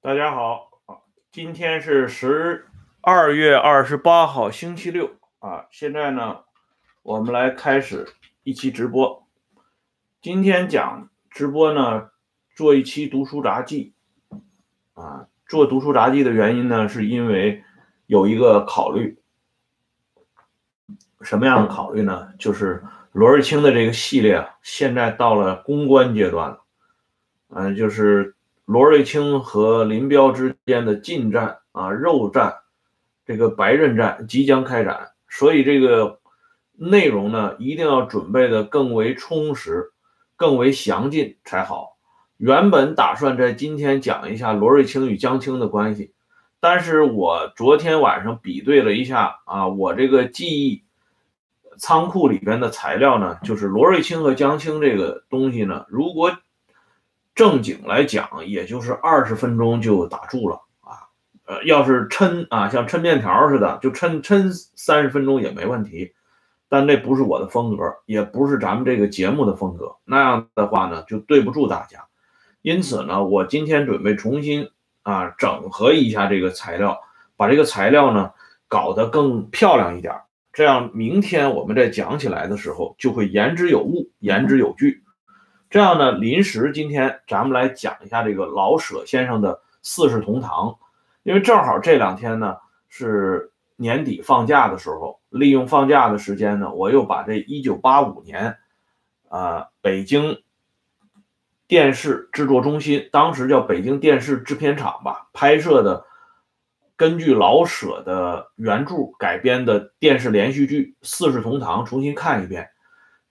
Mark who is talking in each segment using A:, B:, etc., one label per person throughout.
A: 大家好啊，今天是十二月二十八号，星期六啊。现在呢，我们来开始一期直播。今天讲直播呢，做一期读书杂记啊。做读书杂记的原因呢，是因为有一个考虑，什么样的考虑呢？就是罗瑞卿的这个系列啊，现在到了攻关阶段了，嗯，就是。罗瑞卿和林彪之间的近战啊，肉战，这个白刃战即将开展，所以这个内容呢，一定要准备的更为充实、更为详尽才好。原本打算在今天讲一下罗瑞卿与江青的关系，但是我昨天晚上比对了一下啊，我这个记忆仓库里边的材料呢，就是罗瑞卿和江青这个东西呢，如果。正经来讲，也就是二十分钟就打住了啊。呃，要是抻啊，像抻面条似的，就抻抻三十分钟也没问题。但这不是我的风格，也不是咱们这个节目的风格。那样的话呢，就对不住大家。因此呢，我今天准备重新啊整合一下这个材料，把这个材料呢搞得更漂亮一点，这样明天我们在讲起来的时候就会言之有物，言之有据。这样呢，临时今天咱们来讲一下这个老舍先生的《四世同堂》，因为正好这两天呢是年底放假的时候，利用放假的时间呢，我又把这一九八五年，啊，北京电视制作中心，当时叫北京电视制片厂吧，拍摄的根据老舍的原著改编的电视连续剧《四世同堂》，重新看一遍。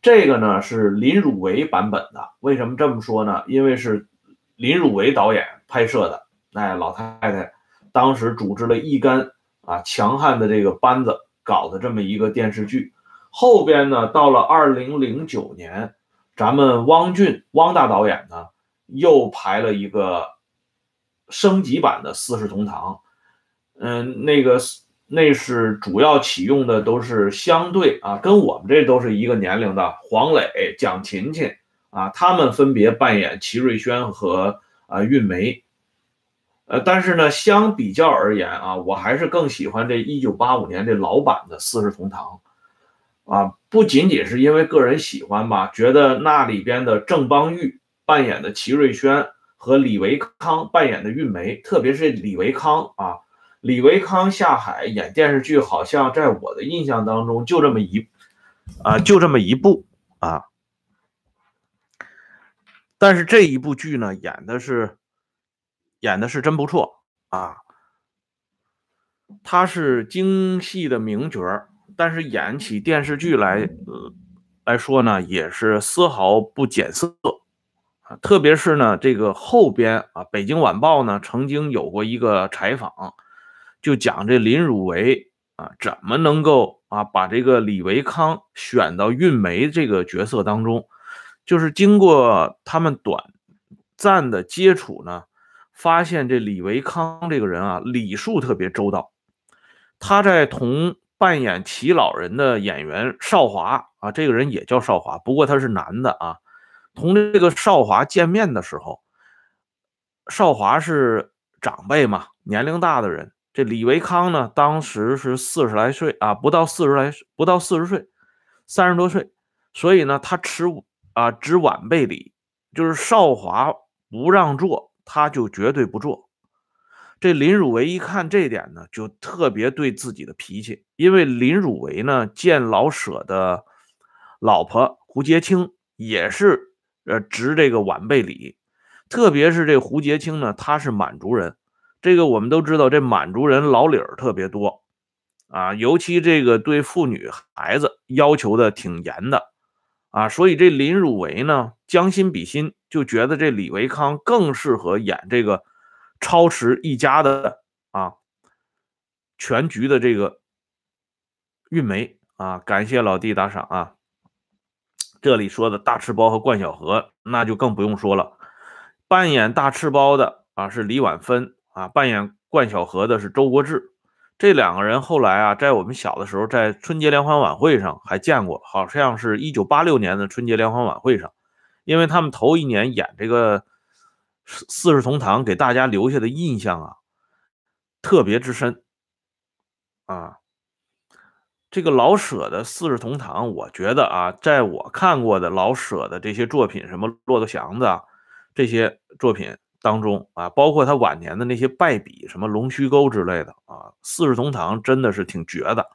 A: 这个呢是林汝为版本的，为什么这么说呢？因为是林汝为导演拍摄的，哎，老太太当时组织了一干啊强悍的这个班子搞的这么一个电视剧。后边呢，到了二零零九年，咱们汪俊汪大导演呢又排了一个升级版的《四世同堂》，嗯，那个。那是主要启用的都是相对啊，跟我们这都是一个年龄的黄磊、蒋勤勤啊，他们分别扮演齐瑞轩和啊韵梅。呃，但是呢，相比较而言啊，我还是更喜欢这一九八五年这老版的《四世同堂》啊，不仅仅是因为个人喜欢吧，觉得那里边的郑邦玉扮演的齐瑞轩和李维康扮演的韵梅，特别是李维康啊。李维康下海演电视剧，好像在我的印象当中就这么一啊，就这么一部啊。但是这一部剧呢，演的是演的是真不错啊。他是京戏的名角但是演起电视剧来呃来说呢，也是丝毫不减色。特别是呢，这个后边啊，《北京晚报》呢曾经有过一个采访。就讲这林汝为啊，怎么能够啊把这个李维康选到韵梅这个角色当中？就是经过他们短暂的接触呢，发现这李维康这个人啊，礼数特别周到。他在同扮演齐老人的演员少华啊，这个人也叫少华，不过他是男的啊。同这个少华见面的时候，少华是长辈嘛，年龄大的人。这李维康呢，当时是四十来岁啊，不到四十来，不到四十岁，三十多岁，所以呢，他吃啊执晚辈礼，就是少华不让坐，他就绝对不坐。这林汝为一看这点呢，就特别对自己的脾气，因为林汝为呢见老舍的老婆胡洁清也是呃执这个晚辈礼，特别是这胡洁清呢，他是满族人。这个我们都知道，这满族人老理儿特别多啊，尤其这个对妇女孩子要求的挺严的啊，所以这林汝为呢将心比心，就觉得这李维康更适合演这个操持一家的啊全局的这个韵梅啊。感谢老弟打赏啊！这里说的大赤包和冠晓荷，那就更不用说了，扮演大赤包的啊是李婉芬。啊，扮演冠晓荷的是周国志，这两个人后来啊，在我们小的时候，在春节联欢晚会上还见过，好像是一九八六年的春节联欢晚会上，因为他们头一年演这个四世同堂给大家留下的印象啊，特别之深啊。这个老舍的《四世同堂》，我觉得啊，在我看过的老舍的这些作品，什么《骆驼祥子》啊这些作品当中啊，包括他晚年的那些败笔，什么《龙须沟》之类的啊，《四世同堂》真的是挺绝的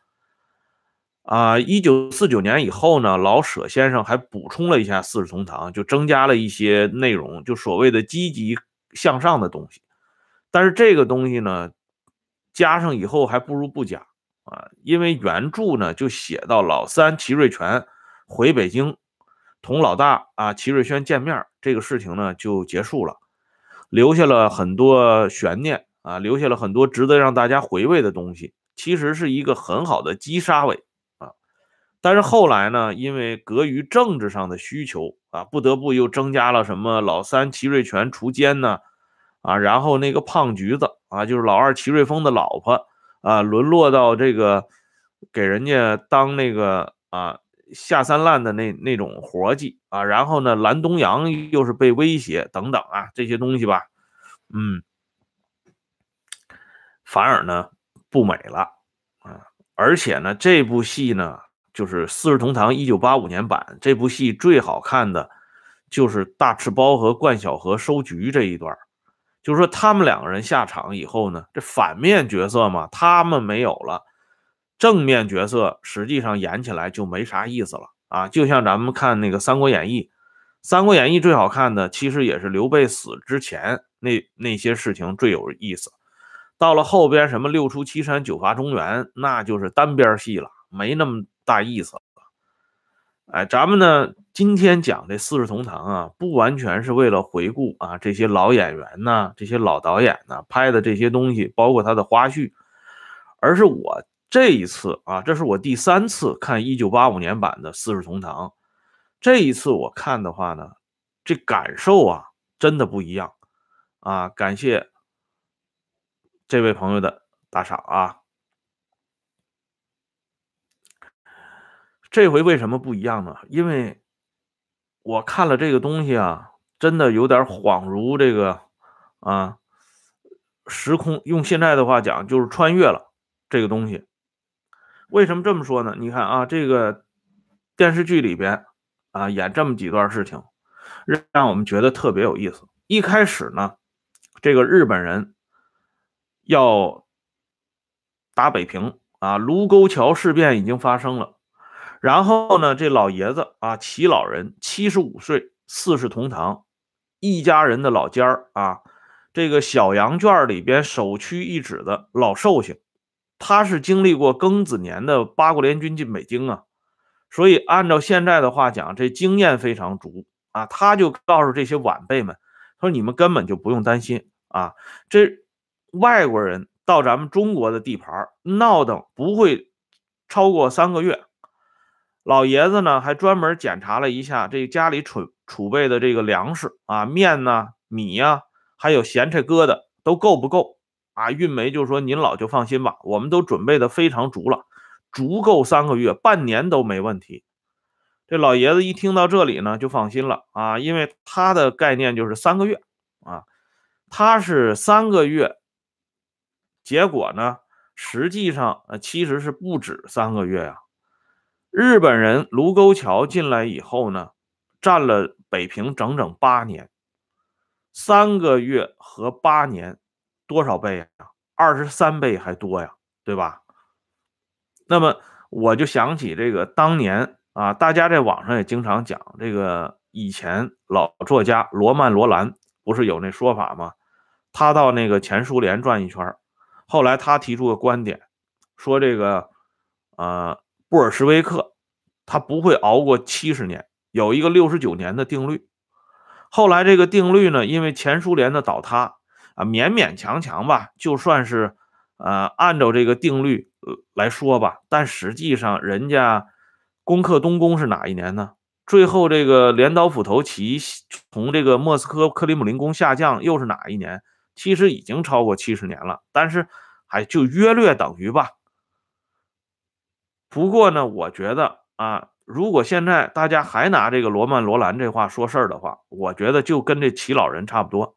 A: 啊。一九四九年以后呢，老舍先生还补充了一下《四世同堂》，就增加了一些内容，就所谓的积极向上的东西。但是这个东西呢，加上以后还不如不加。啊，因为原著呢就写到老三齐瑞全回北京同老大啊齐瑞轩见面这个事情呢就结束了，留下了很多悬念啊，留下了很多值得让大家回味的东西，其实是一个很好的击杀尾啊。但是后来呢，因为隔于政治上的需求啊，不得不又增加了什么老三齐瑞全除奸呢啊，然后那个胖橘子啊，就是老二齐瑞峰的老婆。啊，沦落到这个给人家当那个啊下三滥的那那种活计啊，然后呢，蓝东阳又是被威胁等等啊，这些东西吧，嗯，反而呢不美了啊，而且呢，这部戏呢就是《四世同堂》一九八五年版这部戏最好看的就是大赤包和冠晓荷收局这一段。就是说，他们两个人下场以后呢，这反面角色嘛，他们没有了，正面角色实际上演起来就没啥意思了啊。就像咱们看那个《三国演义》，《三国演义》最好看的其实也是刘备死之前那那些事情最有意思。到了后边什么六出祁山、九伐中原，那就是单边戏了，没那么大意思了。哎，咱们呢今天讲这《四世同堂》啊，不完全是为了回顾啊这些老演员呢、这些老导演呢拍的这些东西，包括他的花絮，而是我这一次啊，这是我第三次看一九八五年版的《四世同堂》，这一次我看的话呢，这感受啊真的不一样啊！感谢这位朋友的打赏啊。这回为什么不一样呢？因为我看了这个东西啊，真的有点恍如这个啊时空，用现在的话讲就是穿越了这个东西。为什么这么说呢？你看啊，这个电视剧里边啊演这么几段事情，让我们觉得特别有意思。一开始呢，这个日本人要打北平啊，卢沟桥事变已经发生了。然后呢，这老爷子啊，齐老人七十五岁，四世同堂，一家人的老尖儿啊，这个小羊圈里边首屈一指的老寿星，他是经历过庚子年的八国联军进北京啊，所以按照现在的话讲，这经验非常足啊。他就告诉这些晚辈们，说你们根本就不用担心啊，这外国人到咱们中国的地盘闹腾不会超过三个月。老爷子呢，还专门检查了一下这家里储储备的这个粮食啊，面呢、米呀，还有咸菜疙瘩都够不够啊？运梅就说：“您老就放心吧，我们都准备的非常足了，足够三个月、半年都没问题。”这老爷子一听到这里呢，就放心了啊，因为他的概念就是三个月啊，他是三个月，结果呢，实际上呃其实是不止三个月呀。日本人卢沟桥进来以后呢，占了北平整整八年，三个月和八年，多少倍呀？二十三倍还多呀，对吧？那么我就想起这个当年啊，大家在网上也经常讲这个以前老作家罗曼·罗兰不是有那说法吗？他到那个前苏联转一圈，后来他提出个观点，说这个呃。布尔什维克，他不会熬过七十年，有一个六十九年的定律。后来这个定律呢，因为前苏联的倒塌啊，勉勉强强吧，就算是呃按照这个定律来说吧。但实际上，人家攻克东宫是哪一年呢？最后这个镰刀斧头旗从这个莫斯科克里姆林宫下降又是哪一年？其实已经超过七十年了，但是还就约略等于吧。不过呢，我觉得啊，如果现在大家还拿这个罗曼·罗兰这话说事儿的话，我觉得就跟这齐老人差不多。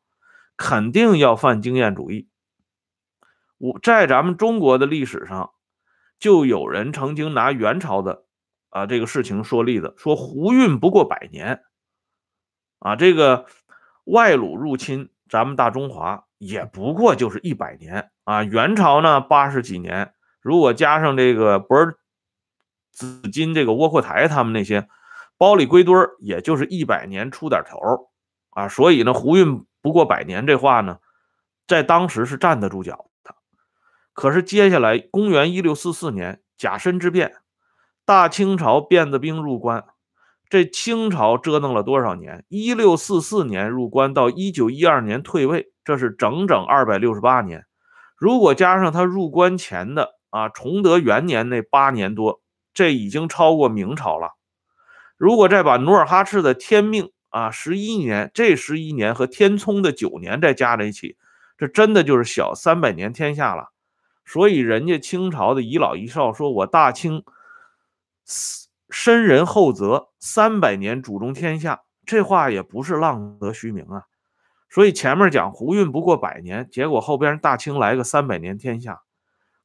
A: 肯定要犯经验主义。我在咱们中国的历史上，就有人曾经拿元朝的啊这个事情说例子，说胡运不过百年，啊，这个外虏入侵咱们大中华也不过就是一百年啊。元朝呢八十几年，如果加上这个博尔紫金、这个窝阔台他们那些包里归堆儿，也就是一百年出点头啊。所以呢，胡运不过百年这话呢，在当时是站得住脚的。可是接下来，公元一六四四年甲申之变，大清朝辫子兵入关。这清朝折腾了多少年？一六四四年入关到一九一二年退位，这是整整二百六十八年。如果加上他入关前的啊崇德元年那八年多，这已经超过明朝了。如果再把努尔哈赤的天命啊十一年，这十一年和天聪的九年再加在一起，这真的就是小三百年天下了。所以，人家清朝的遗老遗少说：“我大清深人厚泽，三百年主中天下。”这话也不是浪得虚名啊。所以前面讲胡运不过百年，结果后边大清来个三百年天下，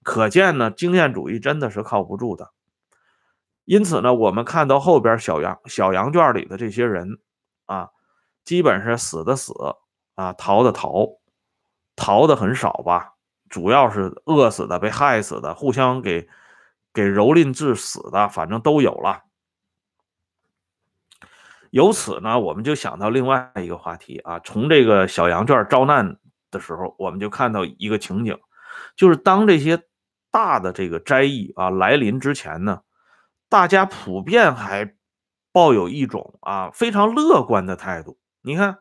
A: 可见呢，经验主义真的是靠不住的。因此呢，我们看到后边小羊小羊圈里的这些人啊，基本是死的死啊，逃的逃，逃的很少吧。主要是饿死的、被害死的、互相给给蹂躏致死的，反正都有了。由此呢，我们就想到另外一个话题啊，从这个小羊圈遭难的时候，我们就看到一个情景，就是当这些大的这个灾异啊来临之前呢，大家普遍还抱有一种啊非常乐观的态度。你看，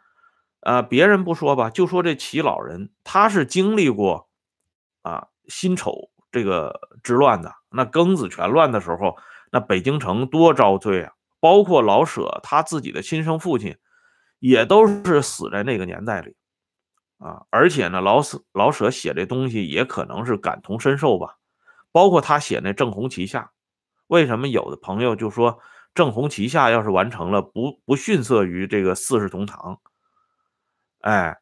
A: 啊，别人不说吧，就说这齐老人，他是经历过。啊，辛丑这个之乱的，那庚子全乱的时候，那北京城多遭罪啊！包括老舍他自己的亲生父亲，也都是死在那个年代里啊。而且呢，老舍老舍写这东西也可能是感同身受吧。包括他写那《正红旗下》，为什么有的朋友就说《正红旗下》要是完成了，不不逊色于这个《四世同堂》？哎，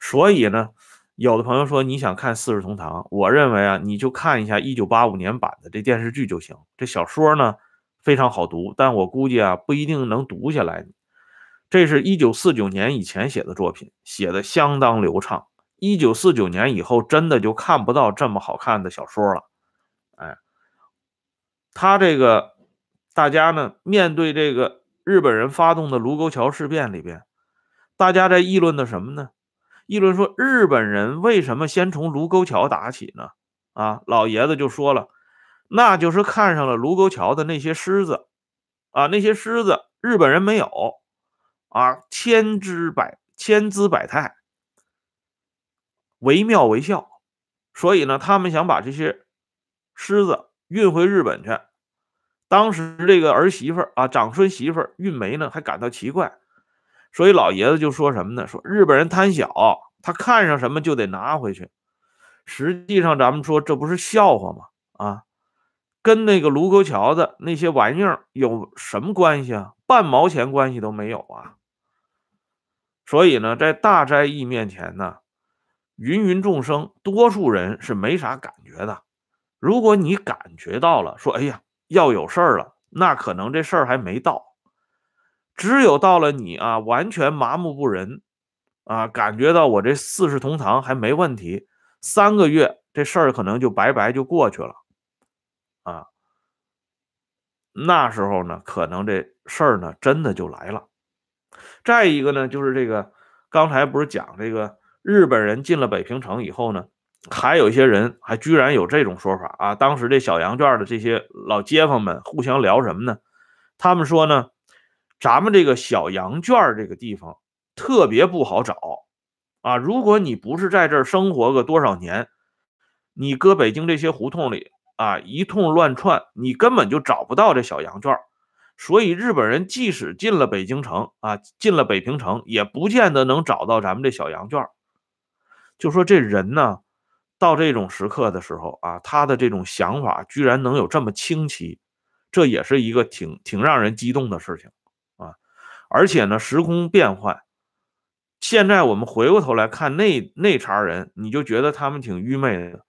A: 所以呢。有的朋友说你想看《四世同堂》，我认为啊，你就看一下一九八五年版的这电视剧就行。这小说呢非常好读，但我估计啊不一定能读下来。这是一九四九年以前写的作品，写的相当流畅。一九四九年以后，真的就看不到这么好看的小说了。哎，他这个大家呢面对这个日本人发动的卢沟桥事变里边，大家在议论的什么呢？议论说日本人为什么先从卢沟桥打起呢？啊，老爷子就说了，那就是看上了卢沟桥的那些狮子，啊，那些狮子日本人没有，啊，千姿百千姿百态，惟妙惟肖，所以呢，他们想把这些狮子运回日本去。当时这个儿媳妇啊，长孙媳妇运梅呢，还感到奇怪。所以老爷子就说什么呢？说日本人贪小，他看上什么就得拿回去。实际上，咱们说这不是笑话吗？啊，跟那个卢沟桥的那些玩意儿有什么关系啊？半毛钱关系都没有啊！所以呢，在大灾异面前呢，芸芸众生，多数人是没啥感觉的。如果你感觉到了，说哎呀要有事儿了，那可能这事儿还没到。只有到了你啊，完全麻木不仁啊，感觉到我这四世同堂还没问题，三个月这事儿可能就白白就过去了啊。那时候呢，可能这事儿呢真的就来了。再一个呢，就是这个刚才不是讲这个日本人进了北平城以后呢，还有一些人还居然有这种说法啊。当时这小羊圈的这些老街坊们互相聊什么呢？他们说呢。咱们这个小羊圈这个地方特别不好找啊！如果你不是在这儿生活个多少年，你搁北京这些胡同里啊一通乱窜，你根本就找不到这小羊圈。所以日本人即使进了北京城啊，进了北平城，也不见得能找到咱们这小羊圈。就说这人呢，到这种时刻的时候啊，他的这种想法居然能有这么清奇，这也是一个挺挺让人激动的事情啊。而且呢，时空变换，现在我们回过头来看那那茬人，你就觉得他们挺愚昧的。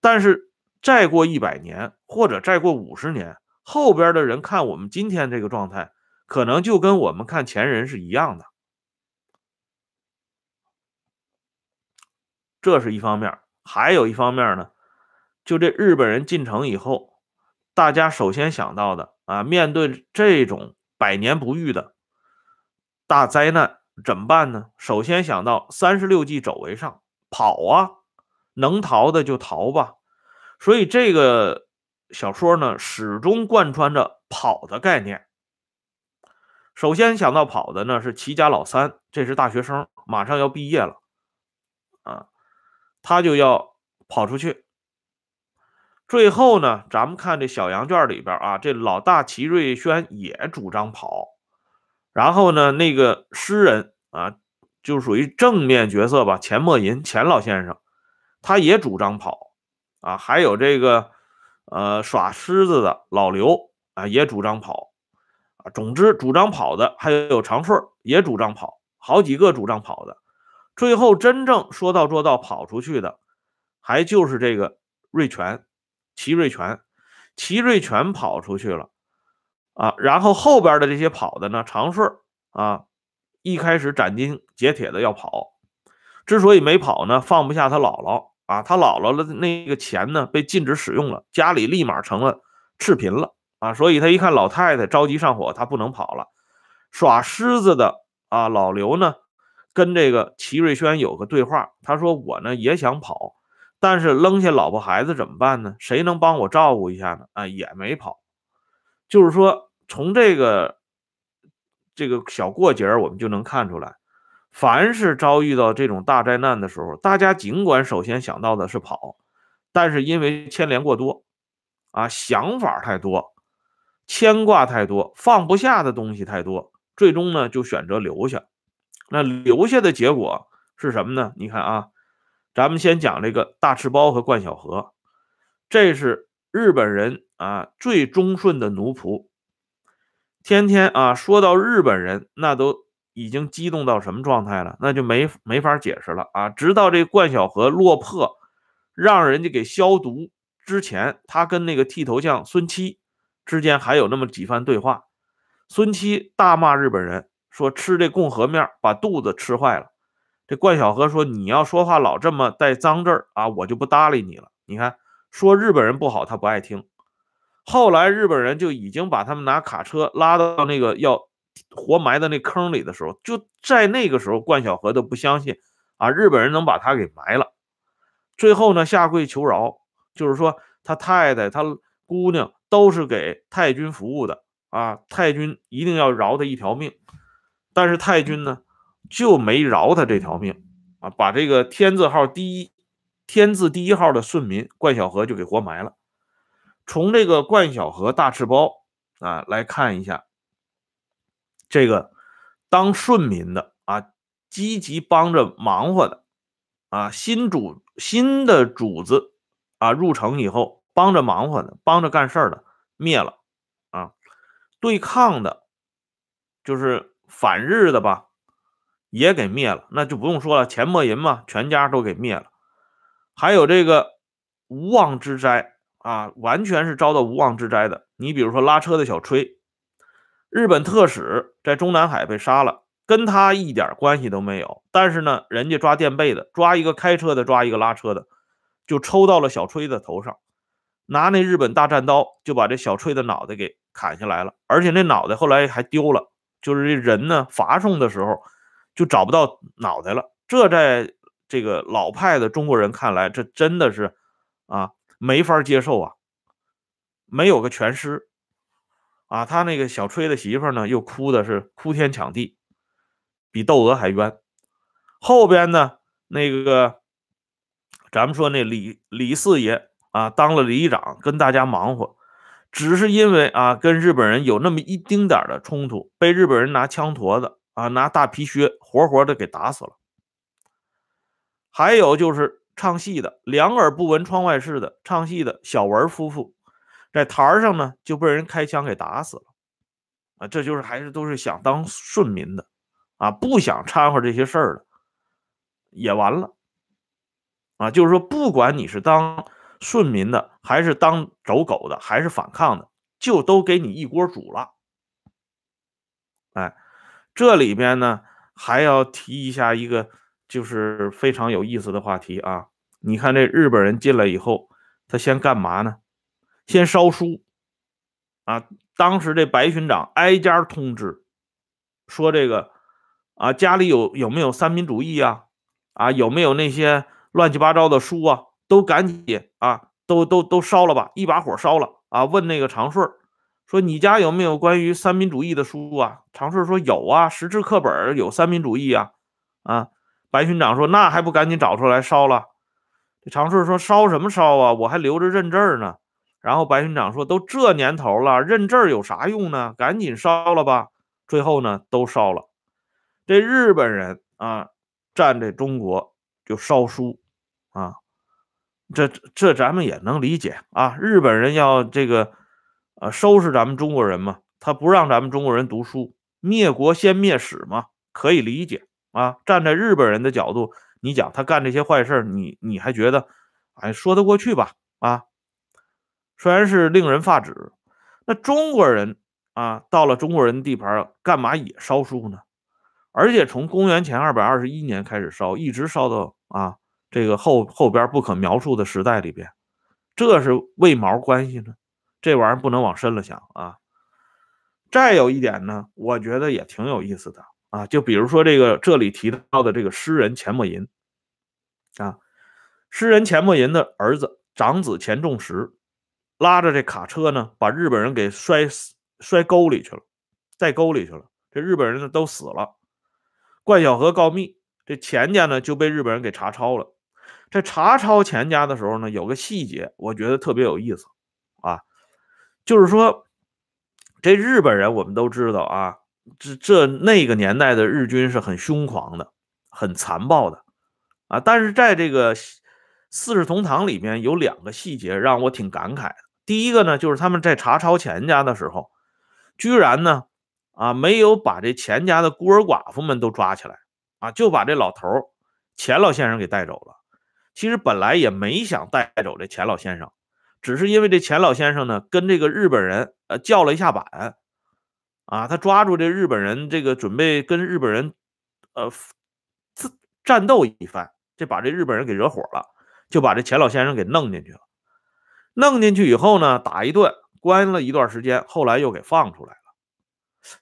A: 但是再过一百年，或者再过五十年，后边的人看我们今天这个状态，可能就跟我们看前人是一样的。这是一方面，还有一方面呢，就这日本人进城以后，大家首先想到的啊，面对这种百年不遇的大灾难。怎么办呢？首先想到三十六计，走为上，跑啊，能逃的就逃吧。所以这个小说呢，始终贯穿着跑的概念。首先想到跑的呢是齐家老三，这是大学生，马上要毕业了，他就要跑出去。最后呢，咱们看这小羊圈里边啊，这老大齐瑞轩也主张跑。然后呢，那个诗人啊，就属于正面角色吧，钱默吟，钱老先生，他也主张跑啊。还有这个呃耍狮子的老刘啊，也主张跑啊。总之，主张跑的还有长顺也主张跑，好几个主张跑的。最后真正说到做到跑出去的，还就是这个瑞全，齐瑞全，齐瑞全跑出去了。啊，然后后边的这些跑的呢，长顺啊，一开始斩钉截铁的要跑，之所以没跑呢，放不下他姥姥啊，他姥姥的那个钱呢被禁止使用了，家里立马成了赤贫了啊，所以他一看老太太着急上火，他不能跑了。耍狮子的啊，老刘呢跟这个齐瑞轩有个对话，他说我呢也想跑，但是扔下老婆孩子怎么办呢？谁能帮我照顾一下呢？啊，也没跑。就是说，从这个这个小过节我们就能看出来，凡是遭遇到这种大灾难的时候，大家尽管首先想到的是跑，但是因为牵连过多，啊，想法太多，牵挂太多，放不下的东西太多，最终呢就选择留下。那留下的结果是什么呢？你看啊，咱们先讲这个大赤包和冠晓荷，这是日本人。啊，最忠顺的奴仆，天天啊，说到日本人，那都已经激动到什么状态了？那就没没法解释了啊！直到这冠晓荷落魄，让人家给消毒之前，他跟那个剃头匠孙七之间还有那么几番对话。孙七大骂日本人，说吃这共和面把肚子吃坏了。这冠晓荷说：“你要说话老这么带脏字儿啊，我就不搭理你了。”你看，说日本人不好，他不爱听。后来日本人就已经把他们拿卡车拉到那个要活埋的那坑里的时候，就在那个时候，冠晓荷都不相信啊，日本人能把他给埋了。最后呢，下跪求饶，就是说他太太、他姑娘都是给太君服务的啊，太君一定要饶他一条命。但是太君呢，就没饶他这条命啊，把这个天字号第一天字第一号的顺民冠晓荷就给活埋了。从这个冠晓荷大赤包啊来看一下，这个当顺民的啊，积极帮着忙活的啊，新主新的主子啊入城以后帮着忙活的，帮着干事的灭了啊，对抗的，就是反日的吧，也给灭了，那就不用说了，钱默吟嘛，全家都给灭了，还有这个无妄之灾。啊，完全是遭到无妄之灾的。你比如说拉车的小崔，日本特使在中南海被杀了，跟他一点关系都没有。但是呢，人家抓垫背的，抓一个开车的，抓一个拉车的，就抽到了小崔的头上，拿那日本大战刀就把这小崔的脑袋给砍下来了。而且那脑袋后来还丢了，就是这人呢伐送的时候就找不到脑袋了。这在这个老派的中国人看来，这真的是啊。没法接受啊，没有个全尸啊，他那个小崔的媳妇呢，又哭的是哭天抢地，比窦娥还冤。后边呢，那个咱们说那李李四爷啊，当了里长，跟大家忙活，只是因为啊，跟日本人有那么一丁点的冲突，被日本人拿枪托子啊，拿大皮靴活活的给打死了。还有就是。唱戏的两耳不闻窗外事的唱戏的小文夫妇，在台上呢就被人开枪给打死了啊！这就是还是都是想当顺民的啊，不想掺和这些事儿的
B: 也完了。啊，就是说，不管你是当顺民的，还是当走狗的，还是反抗的，就都给你一锅煮了。哎，这里边呢，还要提一下一个，就是非常有意思的话题啊。你看这日本人进来以后，他先干嘛呢？先烧书啊！当时这白巡长挨家通知，说这个啊，家里有有没有三民主义啊？啊，有没有那些乱七八糟的书啊？都赶紧啊，都都都烧了吧！一把火烧了啊！问那个长顺说：“你家有没有关于三民主义的书啊？”长顺说：“有啊，识字课本有三民主义啊。”啊，白巡长说：“那还不赶紧找出来烧了？”这长顺说：“烧什么烧啊？我还留着认字呢。”然后白巡长说：“都这年头了，认字有啥用呢？赶紧烧了吧！”最后呢，都烧了。这日本人啊，占这中国就烧书啊，这这咱们也能理解啊。日本人要这个呃收拾咱们中国人嘛，他不让咱们中国人读书，灭国先灭史嘛，可以理解啊。站在日本人的角度。你讲他干这些坏事你你还觉得，哎，说得过去吧？啊，虽然是令人发指，那中国人啊，到了中国人地盘，干嘛也烧书呢？而且从公元前二百二十一年开始烧，一直烧到啊这个后后边不可描述的时代里边，这是为毛关系呢？这玩意儿不能往深了想啊。再有一点呢，我觉得也挺有意思的。啊，就比如说这个这里提到的这个诗人钱默吟，啊，诗人钱默吟的儿子长子钱仲实，拉着这卡车呢，把日本人给摔死，摔沟里去了，在沟里去了。这日本人呢都死了。冠晓荷告密，这钱家呢就被日本人给查抄了。这查抄钱家的时候呢，有个细节，我觉得特别有意思啊，就是说这日本人我们都知道啊。这这那个年代的日军是很凶狂的，很残暴的，啊！但是在这个《四世同堂》里面有两个细节让我挺感慨的。第一个呢，就是他们在查抄钱家的时候，居然呢，啊，没有把这钱家的孤儿寡妇们都抓起来，啊，就把这老头钱老先生给带走了。其实本来也没想带走这钱老先生，只是因为这钱老先生呢，跟这个日本人呃叫了一下板。啊，他抓住这日本人，这个准备跟日本人，呃，战斗一番，这把这日本人给惹火了，就把这钱老先生给弄进去了。弄进去以后呢，打一顿，关了一段时间，后来又给放出来了。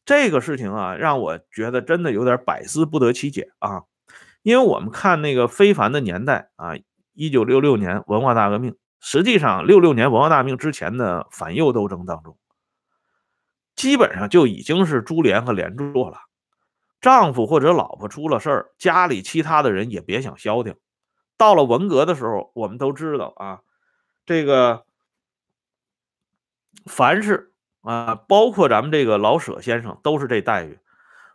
B: 这个事情啊，让我觉得真的有点百思不得其解啊。因为我们看那个《非凡的年代》啊，一九六六年文化大革命，实际上六六年文化大革命之前的反右斗争当中。基本上就已经是株连和连坐了，丈夫或者老婆出了事儿，家里其他的人也别想消停。到了文革的时候，我们都知道啊，这个凡是啊，包括咱们这个老舍先生都是这待遇。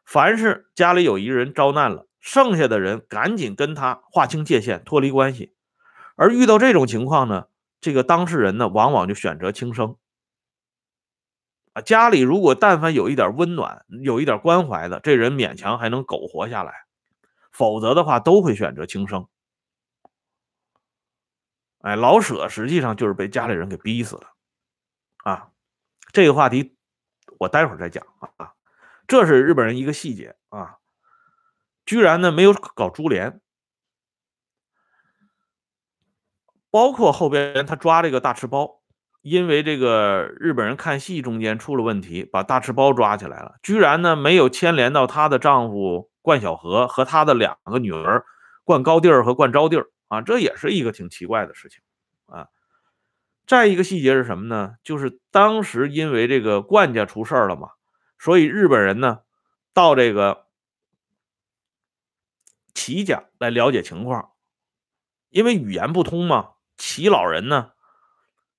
B: 凡是家里有一个人遭难了，剩下的人赶紧跟他划清界限，脱离关系。而遇到这种情况呢，这个当事人呢，往往就选择轻生。啊，家里如果但凡有一点温暖，有一点关怀的，这人勉强还能苟活下来；否则的话，都会选择轻生。哎，老舍实际上就是被家里人给逼死了。啊，这个话题我待会儿再讲啊。这是日本人一个细节啊，居然呢没有搞株连，包括后边他抓这个大赤包。因为这个日本人看戏中间出了问题，把大赤包抓起来了，居然呢没有牵连到她的丈夫冠晓荷和她的两个女儿冠高地儿和冠招娣儿啊，这也是一个挺奇怪的事情啊。再一个细节是什么呢？就是当时因为这个冠家出事儿了嘛，所以日本人呢到这个齐家来了解情况，因为语言不通嘛，齐老人呢。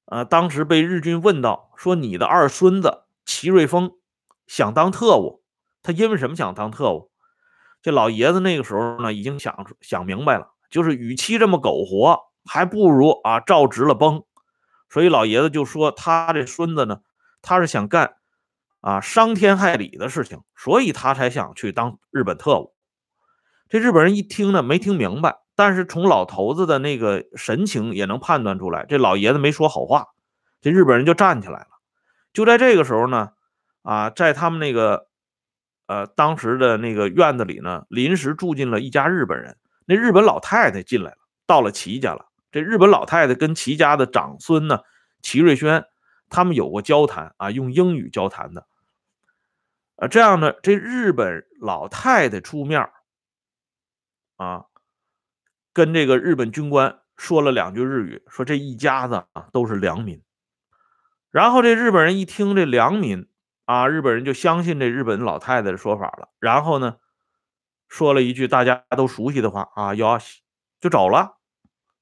B: 呃，当时被日军问到，说你的二孙子齐瑞峰想当特务，他因为什么想当特务？这老爷子那个时候呢，已经想想明白了，就是与其这么苟活，还不如啊照直了崩。所以老爷子就说，他这孙子呢，他是想干啊伤天害理的事情，所以他才想去当日本特务。这日本人一听呢，没听明白，但是从老头子的那个神情也能判断出来，这老爷子没说好话。这日本人就站起来了。就在这个时候呢，啊，在他们那个呃当时的那个院子里呢，临时住进了一家日本人。那日本老太太进来了，到了齐家了。这日本老太太跟齐家的长孙呢，齐瑞轩，他们有过交谈啊，用英语交谈的。啊，这样呢，这日本老太太出面啊，跟这个日本军官说了两句日语，说这一家子啊都是良民。然后这日本人一听这良民啊，日本人就相信这日本老太太的说法了。然后呢，说了一句大家都熟悉的话啊，要就走了，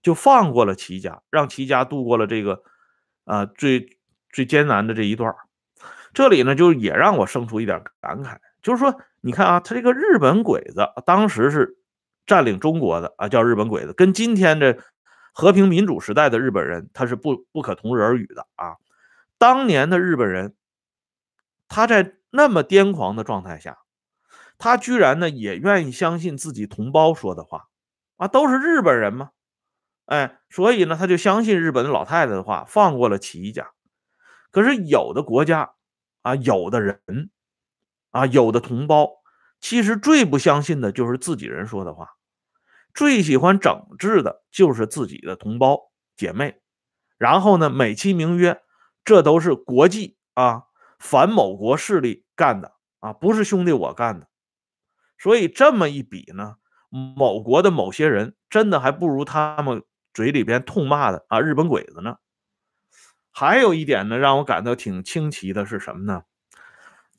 B: 就放过了齐家，让齐家度过了这个啊最最艰难的这一段。这里呢，就也让我生出一点感慨，就是说，你看啊，他这个日本鬼子当时是占领中国的啊，叫日本鬼子，跟今天的和平民主时代的日本人，他是不不可同日而语的啊。当年的日本人，他在那么癫狂的状态下，他居然呢也愿意相信自己同胞说的话啊，都是日本人嘛，哎，所以呢，他就相信日本的老太太的话，放过了齐家。可是有的国家。啊，有的人，啊，有的同胞，其实最不相信的就是自己人说的话，最喜欢整治的就是自己的同胞姐妹，然后呢，美其名曰这都是国际啊反某国势力干的啊，不是兄弟我干的，所以这么一比呢，某国的某些人真的还不如他们嘴里边痛骂的啊日本鬼子呢。还有一点呢，让我感到挺清奇的是什么呢？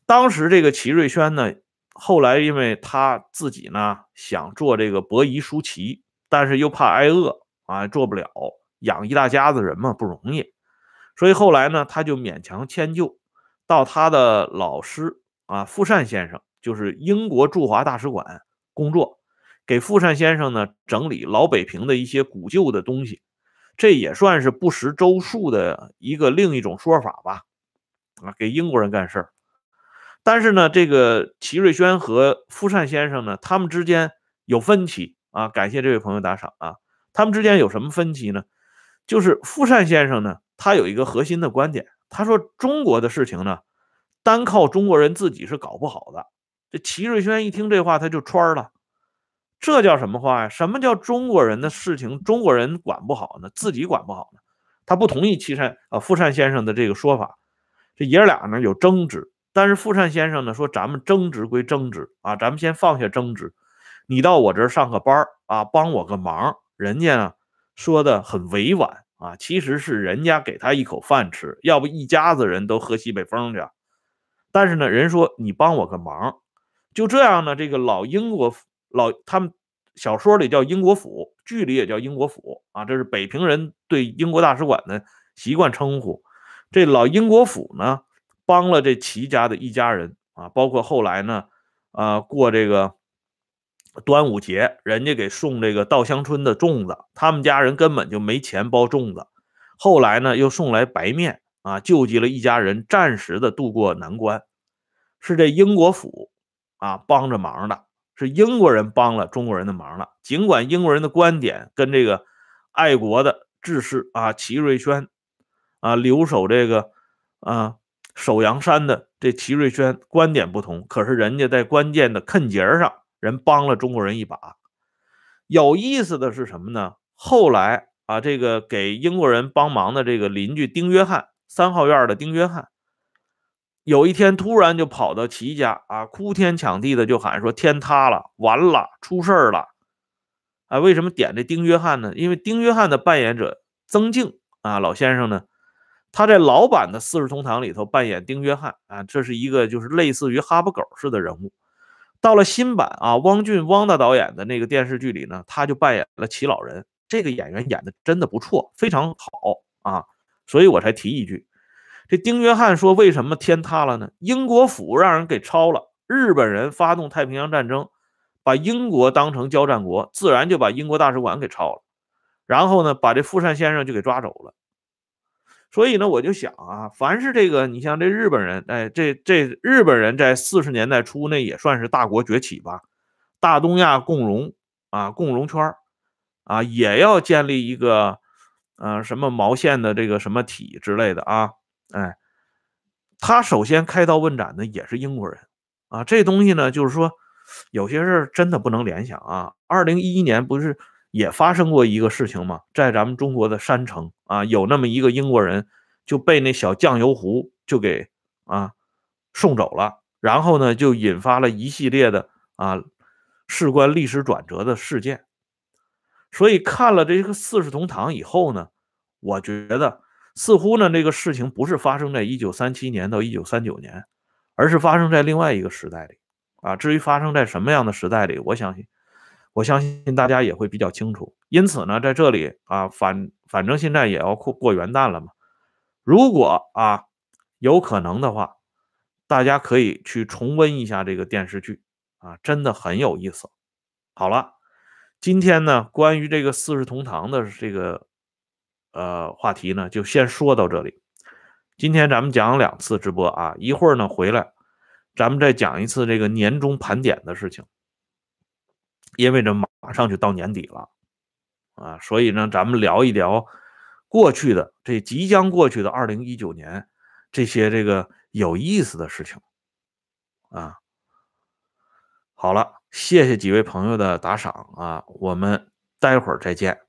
B: 当时这个齐瑞轩呢，后来因为他自己呢想做这个伯夷叔齐，但是又怕挨饿啊，做不了，养一大家子人嘛不容易，所以后来呢，他就勉强迁就到他的老师啊富善先生，就是英国驻华大使馆工作，给富善先生呢整理老北平的一些古旧的东西。这也算是不识周数的一个另一种说法吧，啊，给英国人干事儿。但是呢，这个齐瑞轩和富善先生呢，他们之间有分歧啊。感谢这位朋友打赏啊。他们之间有什么分歧呢？就是富善先生呢，他有一个核心的观点，他说中国的事情呢，单靠中国人自己是搞不好的。这齐瑞轩一听这话，他就穿了。这叫什么话呀？什么叫中国人的事情中国人管不好呢？自己管不好呢？他不同意齐善啊富善先生的这个说法。这爷俩呢有争执，但是富善先生呢说：“咱们争执归争执啊，咱们先放下争执。你到我这儿上个班啊，帮我个忙。人家呢说的很委婉啊，其实是人家给他一口饭吃，要不一家子人都喝西北风去。但是呢，人说你帮我个忙，就这样呢，这个老英国。”老他们小说里叫英国府，剧里也叫英国府啊，这是北平人对英国大使馆的习惯称呼。这老英国府呢，帮了这齐家的一家人啊，包括后来呢，啊过这个端午节，人家给送这个稻香村的粽子，他们家人根本就没钱包粽子，后来呢又送来白面啊，救济了一家人，暂时的渡过难关，是这英国府啊帮着忙的。是英国人帮了中国人的忙了，尽管英国人的观点跟这个爱国的志士啊齐瑞轩啊留守这个啊首阳山的这齐瑞轩观点不同，可是人家在关键的坑节上，人帮了中国人一把。有意思的是什么呢？后来啊，这个给英国人帮忙的这个邻居丁约翰，三号院的丁约翰。有一天，突然就跑到齐家啊，哭天抢地的就喊说：“天塌了，完了，出事儿了！”啊，为什么点这丁约翰呢？因为丁约翰的扮演者曾静啊，老先生呢，他在老版的《四世同堂》里头扮演丁约翰啊，这是一个就是类似于哈巴狗似的人物。到了新版啊，汪俊汪大导演的那个电视剧里呢，他就扮演了齐老人。这个演员演的真的不错，非常好啊，所以我才提一句。这丁约翰说：“为什么天塌了呢？英国府让人给抄了，日本人发动太平洋战争，把英国当成交战国，自然就把英国大使馆给抄了。然后呢，把这富善先生就给抓走了。所以呢，我就想啊，凡是这个，你像这日本人，哎，这这日本人在四十年代初那也算是大国崛起吧，大东亚共荣啊，共荣圈啊，也要建立一个呃什么毛线的这个什么体之类的啊，哎，他首先开刀问斩的也是英国人啊，这东西呢，就是说有些事真的不能联想啊。二零一一年不是也发生过一个事情嘛？在咱们中国的山城啊，有那么一个英国人就被那小酱油壶就给啊送走了，然后呢，就引发了一系列的啊。事关历史转折的事件，所以看了这个四世同堂以后呢，我觉得似乎呢这个事情不是发生在一九三七年到一九三九年，而是发生在另外一个时代里啊。至于发生在什么样的时代里，我相信，我相信大家也会比较清楚。因此呢，在这里啊，反反正现在也要过过元旦了嘛，如果啊有可能的话，大家可以去重温一下这个电视剧。啊，真的很有意思。好了，今天呢，关于这个四世同堂的这个呃话题呢，就先说到这里。今天咱们讲两次直播啊，一会儿呢回来，咱们再讲一次这个年终盘点的事情。因为这马上就到年底了啊，所以呢，咱们聊一聊过去的这即将过去的二零一九年这些这个有意思的事情啊。好了，谢谢几位朋友的打赏啊，我们待会儿再见。